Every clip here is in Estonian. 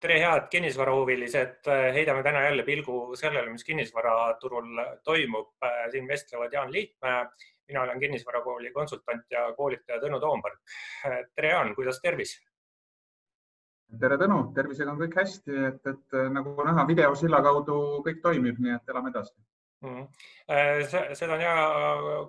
tere, head kinnisvarahuvilised, heidame täna jälle pilgu sellele, mis kinnisvaraturul toimub. siin vestlevad Jaan Liitmäe, mina olen kinnisvarakooli konsultant ja koolitaja Tõnu Toompark. tere, Jaan, kuidas tervis? tere, Tõnu, tervisega on kõik hästi, et, et nagu näha videosilla kaudu kõik toimib, nii et elame edasi mm. -hmm. seda on hea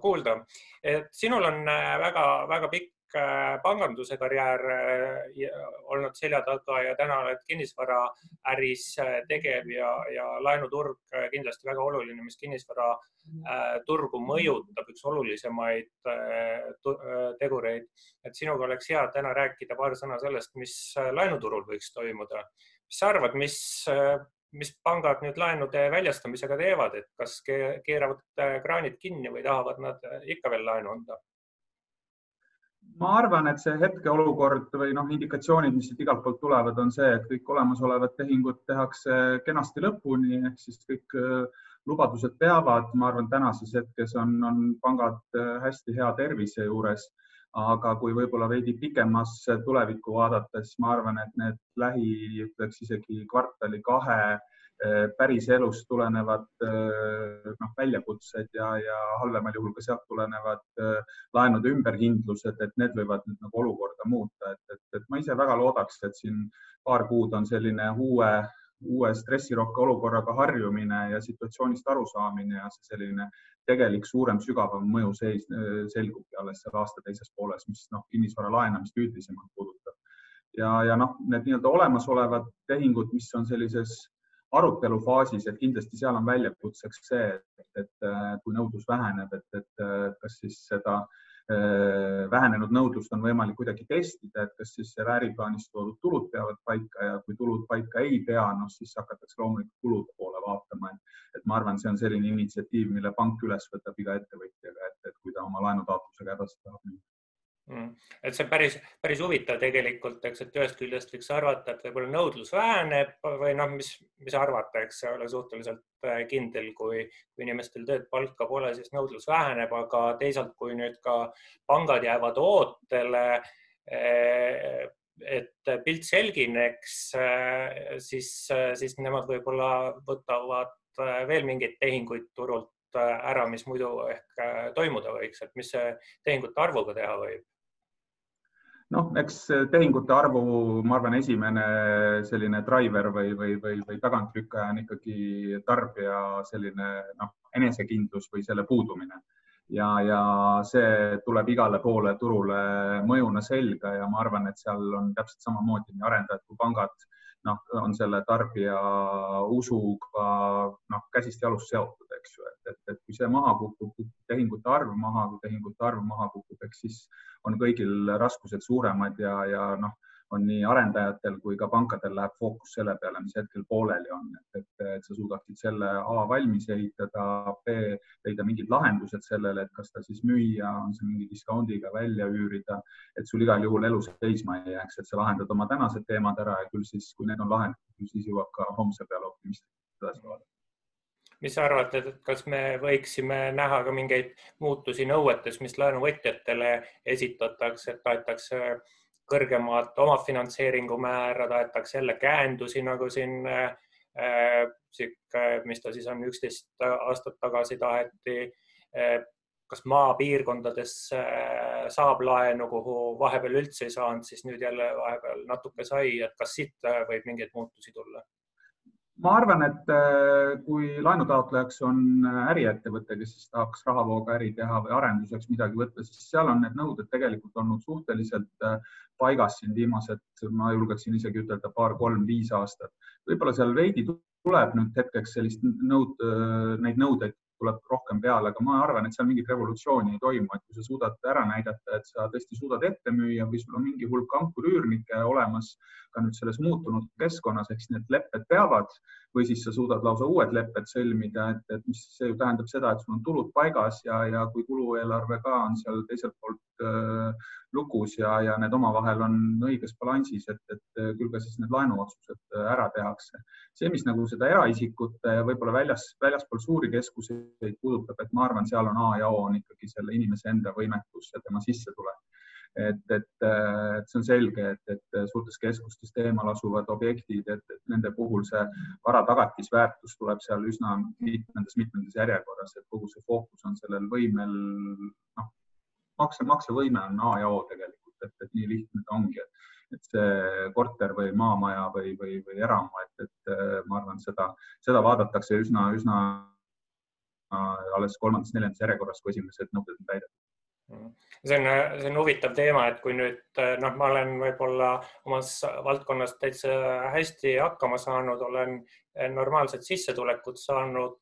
kuulda, et sinul on väga-väga pikk Äh, panganduse karjäär äh, olnud selja taga ja täna oled kinnisvaraäris äh, tegev ja, ja laenuturg kindlasti väga oluline, mis kinnisvaraturgu mõjutab, üks olulisemaid tegureid. et sinuga oleks hea täna rääkida paar sõna sellest, mis laenuturul võiks toimuda. mis sa arvad, mis mis pangad nüüd laenude väljastamisega teevad, et kas keeravad kraanid kinni või tahavad nad ikka veel laenu anda? Ma arvan, et see hetkeolukord või noh, indikatsioonid, mis siit igalt poolt tulevad, on see, et kõik olemasolevad tehingud tehakse kenasti lõpuni ehk siis kõik äh, lubadused peavad. ma arvan, tänases hetkes on, on pangad äh, hästi hea tervise juures, aga kui võib-olla veidi pikemasse tulevikku vaadata, siis ma arvan, et need lähi, ütleks isegi kvartali kahe Eh, päris elust tulenevad eh, noh, väljakutsed ja, ja halvemal juhul ka sealt tulenevad eh, laenude ümberhindlused, et need võivad nüüd nagu olukorda muuta, et, et, et ma ise väga loodaks, et siin paar kuud on selline uue, uue stressirohke olukorraga harjumine ja situatsioonist arusaamine ja see selline tegelik suurem, sügavam mõju seis, selgubki alles seal aasta teises pooles, mis noh, kinnisvara laenamist üldisemalt puudutab. ja, ja noh, need nii-öelda olemasolevad tehingud, mis on sellises arutelu faasis, et kindlasti seal on väljakutseks see, et, et kui nõudlus väheneb, et, et kas siis seda äh, vähenenud nõudlust on võimalik kuidagi testida, et kas siis äriplaanis toodud tulud peavad paika ja kui tulud paika ei pea, noh siis hakatakse loomulikult kulude poole vaatama, et, ma arvan, see on selline initsiatiiv, mille pank üles võtab iga ettevõtjaga, et, et kui ta oma laenutaotlusega edasi tahab minna. Et see on päris, päris huvitav tegelikult, eks, et ühest küljest võiks arvata, et võib-olla nõudlus väheneb või noh, mis, mis arvata, eks see ole suhteliselt äh, kindel, kui, kui inimestel tööd, palka pole, siis nõudlus väheneb, aga teisalt, kui nüüd ka pangad jäävad ootele, äh, et pilt selgineks, äh, siis, siis nemad võib-olla võtavad veel mingeid tehinguid turult ära, mis muidu ehk toimuda võiks, et mis tehingute arvuga teha võib? Noh, eks tehingute arvu, ma arvan, esimene selline driver või, või, või, või tagantlükkaja on ikkagi tarbija selline noh, enesekindlus või selle puudumine. Ja, ja see tuleb igale poole turule mõjuna selga ja ma arvan, et seal on täpselt samamoodi nii arendajad kui pangad noh, on selle tarbija usuga noh, käsist jalust seotud, eks ju, et, et, et kui see maha kukub, tehingute arv maha, kui tehingute arv maha kukub, eks siis on kõigil raskused suuremad ja, ja noh, on nii arendajatel kui ka pankadel läheb fookus selle peale, mis hetkel pooleli on, et, et, et sa suudaksid selle A valmis ehitada, B leida mingid lahendused sellele, et kas ta siis müüa, on see mingi discountiga välja üürida, et sul igal juhul elu seisma ei jääks, et sa lahendad oma tänased teemad ära ja küll siis, kui need on lahendatud, siis jõuab ka homse peale optimistlikult edasi vaadata. Mis sa arvad, et kas me võiksime näha ka mingeid muutusi nõuetes, mis laenuvõtjatele esitatakse, et tahetakse kõrgemat omafinantseeringu määra, tahetakse jälle käendusi nagu siin äh, sihuke, mis ta siis on, üksteist aastat tagasi taheti äh, kas maapiirkondades äh, saab laenu, kuhu vahepeal üldse ei saanud, siis nüüd jälle vahepeal natuke sai, et kas siit võib mingeid muutusi tulla? Ma arvan, et äh, kui laenutaotlejaks on äh, äriettevõte, kes siis tahaks rahavooga äri teha või arenduseks midagi võtta, siis seal on need nõuded tegelikult olnud suhteliselt äh, paigas siin viimased, ma julgeksin isegi ütelda paar-kolm-viis aastat. võib-olla seal veidi tuleb nüüd hetkeks sellist nõud, neid nõudeid tuleb rohkem peale, aga ma arvan, et seal mingit revolutsiooni ei toimu, et kui sa suudad ära näidata, et sa tõesti suudad ette müüa või sul on mingi hulk ankurüürnikke olemas ka nüüd selles muutunud keskkonnas, eks need lepped peavad või siis sa suudad lausa uued lepped sõlmida, et, et mis see ju tähendab seda, et sul on tulud paigas ja, ja kui kulueelarve ka on seal teiselt poolt äh, lukus ja, ja need omavahel on õiges balansis, et, et küll ka siis need laenuotsused ära tehakse. see, mis nagu seda eraisikute võib-olla väljas, väljaspool suuri keskuseid puudutab, et ma arvan, seal on A ja O on ikkagi selle inimese enda võimekus ja tema sissetulek. Et, et, et see on selge, et, et suurtes keskustes eemal asuvad objektid, et, nende puhul see vara tagatisväärtus tuleb seal üsna mitmendas, mitmendas järjekorras, et kogu see fookus on sellel võimel, noh, makse, maksevõime on A ja O tegelikult, et, et nii lihtne ta ongi, et et see korter või maamaja või, või, või eramu, et, et ma arvan, seda, seda vaadatakse üsna, üsna alles kolmandas-neljandas järjekorras, kui esimesed nõuded on täidetud. See on, see on huvitav teema, et kui nüüd noh, ma olen võib-olla omas valdkonnas täitsa hästi hakkama saanud, olen normaalset sissetulekut saanud.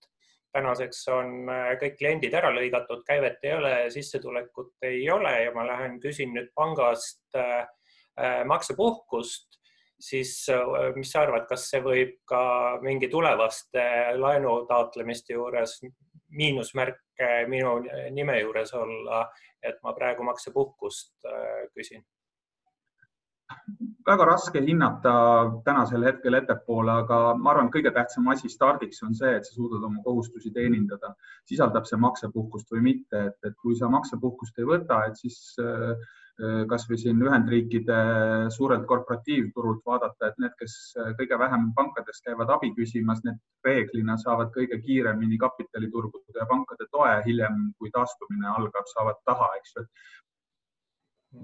tänaseks on kõik kliendid ära lõigatud, käivet ei ole, sissetulekut ei ole ja ma lähen küsin nüüd pangast äh, maksepuhkust, siis äh, mis sa arvad, kas see võib ka mingi tulevaste laenu taotlemiste juures miinusmärk minu nime juures olla et ma praegu maksepuhkust äh, küsin? väga raske hinnata tänasel hetkel ettepoole, aga ma arvan, kõige tähtsam asi stardiks on see, et sa suudad oma kohustusi teenindada, sisaldab see maksepuhkust või mitte, et, et kui sa maksepuhkust ei võta, et siis äh, Äh, kasvõi siin Ühendriikide suurelt korporatiivturult vaadata, et need, kes äh, kõige vähem pankades käivad abi küsimas, need reeglina saavad kõige kiiremini kapitaliturgude ja pankade toe hiljem, kui taastumine algab, saavad taha, eks ju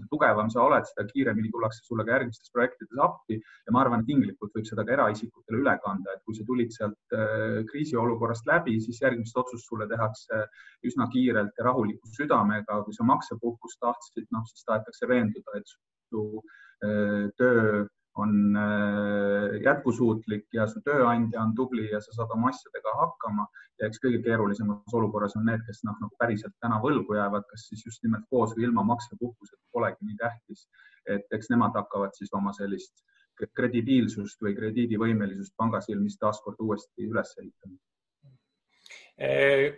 tugevam sa oled, seda kiiremini tullakse sulle ka järgmistes projektides appi ja ma arvan, et tinglikult võib seda ka eraisikutele üle kanda, et kui sa tulid sealt äh, kriisiolukorrast läbi, siis järgmist otsust sulle tehakse üsna kiirelt ja rahuliku südamega. kui sa maksepuhkust tahtsid, noh siis tahetakse veenduda, et su äh, töö on äh, jätkusuutlik ja su tööandja on tubli ja sa saad oma asjadega hakkama ja eks kõige keerulisemas olukorras on need, kes noh, nagu päriselt täna võlgu jäävad, kas siis just nimelt koos või ilma maksepuhkuseta polegi nii tähtis. et eks nemad hakkavad siis oma sellist kredibiilsust või krediidivõimelisust panga silmis taaskord uuesti üles ehitama Eh,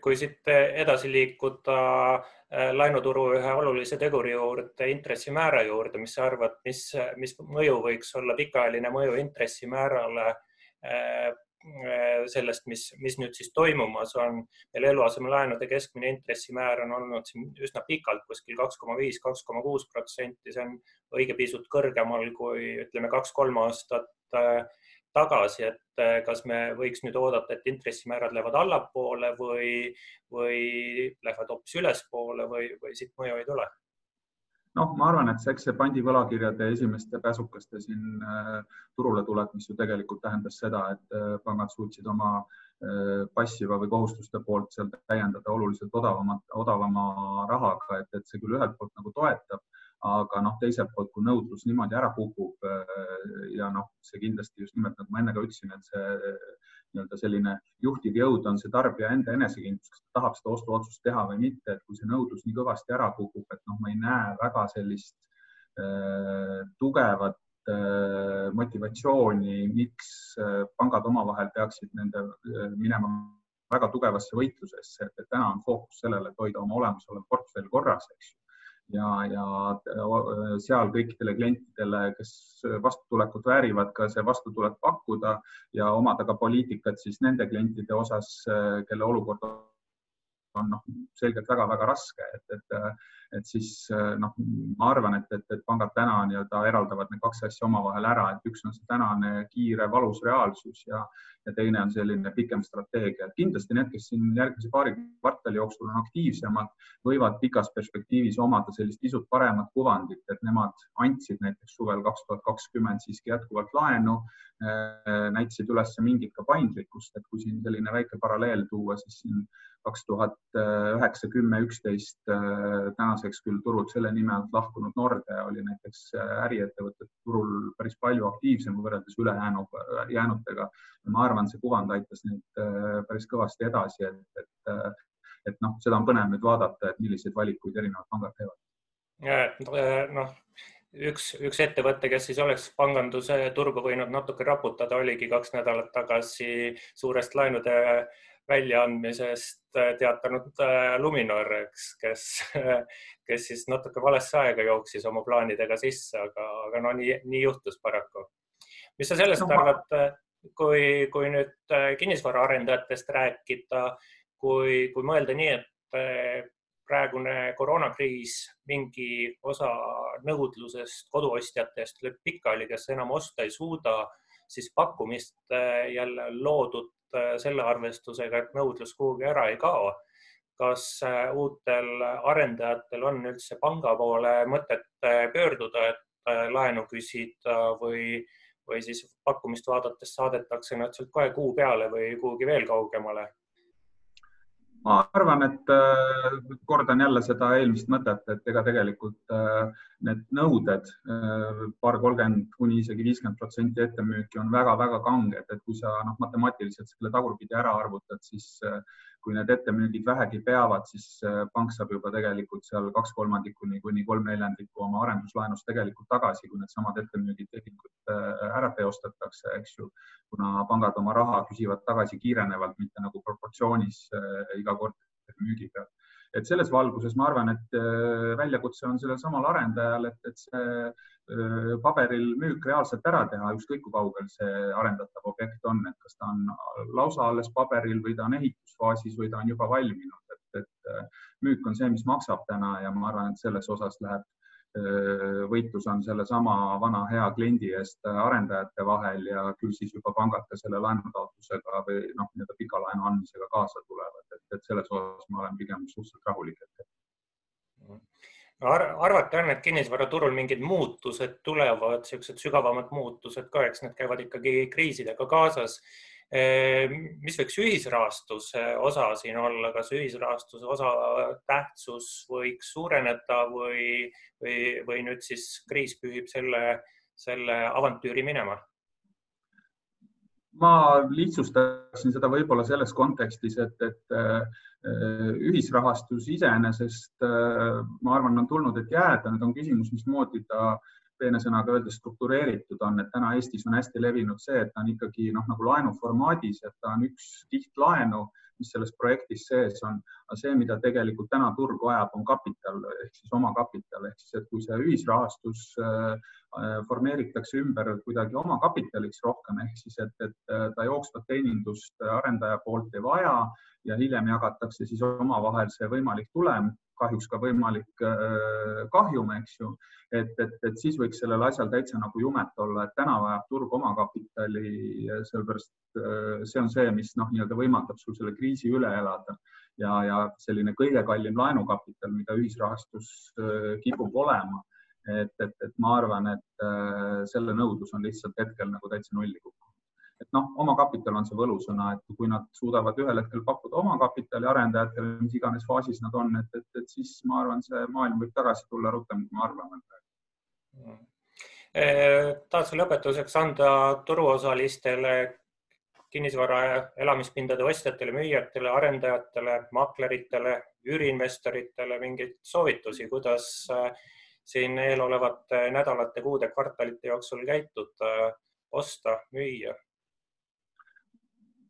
kui siit edasi liikuda eh, laenuturu ühe olulise teguri juurde, intressimäära juurde, mis sa arvad, mis, mis mõju võiks olla, pikaajaline mõju intressimäärale eh, sellest, mis, mis nüüd siis toimumas on. meil eluasemelaenude keskmine intressimäär on olnud siin üsna pikalt kuskil kaks koma viis, kaks koma kuus protsenti, see on õige pisut kõrgemal kui ütleme kaks-kolm aastat tagasi, et eh, kas me võiks nüüd oodata, et intressimäärad lähevad allapoole või, või lähevad hoopis ülespoole või, või siit mõju ei tule? noh, ma arvan, et eks see pandivõlakirjade esimeste käsukaste siin äh, turule tulek, mis ju tegelikult tähendas seda, et äh, pangad suutsid oma passiva või kohustuste poolt seal täiendada oluliselt odavamat, odavama rahaga, et, et see küll ühelt poolt nagu toetab aga noh, teiselt poolt, kui nõudlus niimoodi ära kukub äh, ja noh, see kindlasti just nimelt nagu ma enne ka ütlesin, et see nii-öelda selline juhtiv jõud on see tarbija enda enesekindlus, kas ta tahab seda ostuotsust teha või mitte, et kui see nõudlus nii kõvasti ära kukub, et noh, ma ei näe väga sellist äh, tugevat äh, motivatsiooni, miks äh, pangad omavahel peaksid nende äh, minema väga tugevasse võitlusesse, et täna on fookus sellele, et hoida oma olemasolev portfell korras, eks ju ja, ja seal kõikidele klientidele, kes vastutulekut väärivad, ka see vastutulek pakkuda ja omada ka poliitikat siis nende klientide osas, kelle olukord on noh, selgelt väga-väga raske, et, et, et siis noh, ma arvan, et, et, et pangad täna nii-öelda eraldavad need kaks asja omavahel ära, et üks on see tänane kiire valus reaalsus ja, ja teine on selline pikem strateegia. kindlasti need, kes siin järgmise paari kvartali jooksul on aktiivsemad, võivad pikas perspektiivis omada sellist pisut paremat kuvandit, et nemad andsid näiteks suvel kaks tuhat kakskümmend siiski jätkuvalt laenu, näitasid üles mingit ka paindlikkust, et kui siin selline väike paralleel tuua, siis siin kaks tuhat üheksa, kümme, üksteist tänaseks küll turult selle nime alt lahkunud Nordea oli näiteks äriettevõtete turul päris palju aktiivsem võrreldes ülejäänu, jäänutega. ma arvan, see kuvand aitas neid päris kõvasti edasi, et, et, et noh, seda on põnev nüüd vaadata, et milliseid valikuid erinevad pangad teevad. noh, üks, üks ettevõte, kes siis oleks panganduse turgu võinud natuke raputada, oligi kaks nädalat tagasi suurest laenude väljaandmisest äh, teatanud äh, Luminor, eks, kes, kes siis natuke valesse aega jooksis oma plaanidega sisse, aga, aga no nii, nii juhtus paraku. mis sa sellest no, arvad, äh, kui, kui nüüd kinnisvaraarendajatest rääkida, kui, kui mõelda nii, et praegune koroonakriis mingi osa nõudlusest koduostjatest lööb pikali, kes enam osta ei suuda, siis pakkumist jälle loodud selle arvestusega, et nõudlus kuhugi ära ei kao. kas uutel arendajatel on üldse panga poole mõtet pöörduda, et laenu küsida või, või siis pakkumist vaadates saadetakse nad sealt kohe kuu peale või kuhugi veel kaugemale? Ma arvan, et äh, kordan jälle seda eelmist mõtet, et ega tegelikult äh, need nõuded äh, paar kolmkümmend kuni isegi viiskümmend protsenti ettemüüki on väga-väga kanged, et kui sa noh, matemaatiliselt selle tagurpidi ära arvutad, siis kui need ettemüügid vähegi peavad, siis pank saab juba tegelikult seal kaks kolmandikku kuni kolm neljandikku oma arenduslaenust tegelikult tagasi, kui needsamad ettemüügid tehingud ära teostatakse, eks ju kuna pangad oma raha küsivad tagasi kiirenevalt, mitte nagu proportsioonis äh, iga kord müügi pealt. Et selles valguses ma arvan, et äh, väljakutse on sellel samal arendajal, et, et see äh, paberil müük reaalselt ära teha, ükskõik kui kaugel see arendatav objekt on, et kas ta on lausa alles paberil või ta on ehitusfaasis või ta on juba valminud, et, et müük on see, mis maksab täna ja ma arvan, et selles osas läheb võitlus on sellesama vana hea kliendi eest arendajate vahel ja küll siis juba pangad ka selle laenutaotlusega või noh, nii-öelda pika laenu andmisega kaasa tulevad, et, et selles osas ma olen pigem suhteliselt rahulik hetkel Ar. arvata on, et kinnisvaraturul mingid muutused tulevad, niisugused sügavamad muutused ka, eks need käivad ikkagi kriisidega kaasas mis võiks ühisrahastuse osa siin olla, kas ühisrahastuse osa tähtsus võiks suureneda või, või, või nüüd siis kriis pühib selle, selle avantüüri minema? ma lihtsustaksin seda võib-olla selles kontekstis, et, et äh, ühisrahastus iseenesest, äh, ma arvan, on tulnud, et jääda, nüüd on küsimus, mismoodi ta äh, peene sõnaga öeldes struktureeritud on, et täna Eestis on hästi levinud see, et ta on ikkagi noh, nagu laenuformaadis, et ta on üks kiht laenu, mis selles projektis sees on, aga see, mida tegelikult täna turg vajab, on kapital ehk siis omakapital. Ehk siis, et kui see ühisrahastus äh, formeeritakse ümber kuidagi omakapitaliks rohkem ehk siis, et, et ta jooksvat teenindust arendaja poolt ei vaja ja hiljem jagatakse siis omavahel see võimalik tulem kahjuks ka võimalik äh, kahjum, eks ju. et, et, et siis võiks sellel asjal täitsa nagu jumet olla, et täna vajab turg omakapitali, sellepärast äh, see on see, mis noh, nii-öelda võimaldab sul selle kriisi üle elada ja, ja selline kõige kallim laenukapital, mida ühisrahastus äh, kipub olema. et, et, et ma arvan, et selle nõudlus on lihtsalt hetkel nagu täitsa nulli et noh, omakapital on see võlusõna, et kui nad suudavad ühel hetkel pakkuda omakapitali arendajatele, mis iganes faasis nad on, et, et, et siis ma arvan, see maailm võib tagasi tulla rutem, kui me arvame. Mm.. tahad lõpetuseks anda turuosalistele, kinnisvara elamispindade ostjatele, müüjatele, arendajatele, makleritele, üüriinvestoritele mingeid soovitusi, kuidas äh, siin eelolevate nädalate, kuude, kvartalite jooksul käituda, osta, müüa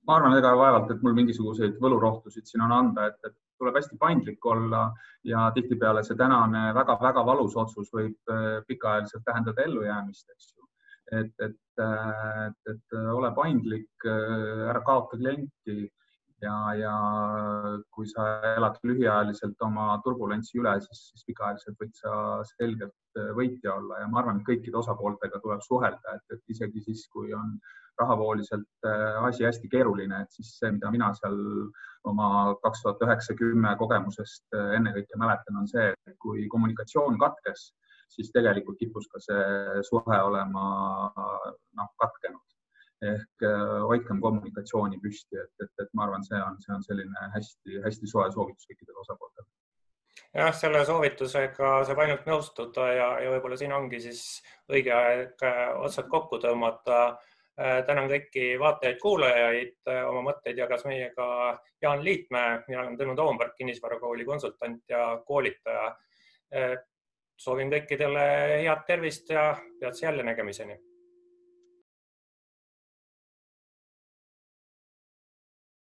ma arvan, ega vaevalt, et mul mingisuguseid võlurohtusid siin on anda, et, et tuleb hästi paindlik olla ja tihtipeale see tänane väga-väga valus otsus võib äh, pikaajaliselt tähendada ellujäämist, eks ju. et, et, äh, et, et ole paindlik, äh, ära kaota klienti ja, ja kui sa elad lühiajaliselt oma turbulentsi üle, siis, siis pikaajaliselt võid sa selgelt võitja olla ja ma arvan, et kõikide osapooltega tuleb suhelda, et, et isegi siis, kui on rahavooliselt äh, asi hästi keeruline, et siis see, mida mina seal oma kaks tuhat üheksa, kümme kogemusest äh, ennekõike mäletan, on see, et kui kommunikatsioon katkes, siis tegelikult kippus ka see suhe olema noh, katkenud. Ehk äh, hoidkem kommunikatsiooni püsti, et, et, et ma arvan, see on, see on selline hästi-hästi soe soovitus kõikidele osapooltele. Jah, selle soovitusega saab ainult nõustuda ja, ja võib-olla siin ongi siis õige aeg otsad kokku tõmmata. Äh, tänan kõiki vaatajaid-kuulajaid, äh, oma mõtteid jagas meiega Jaan Liitmäe, mina olen Tõnu Toomberg, kinnisvarakooli konsultant ja koolitaja. Äh, soovin kõikidele head tervist ja peatse jälle nägemiseni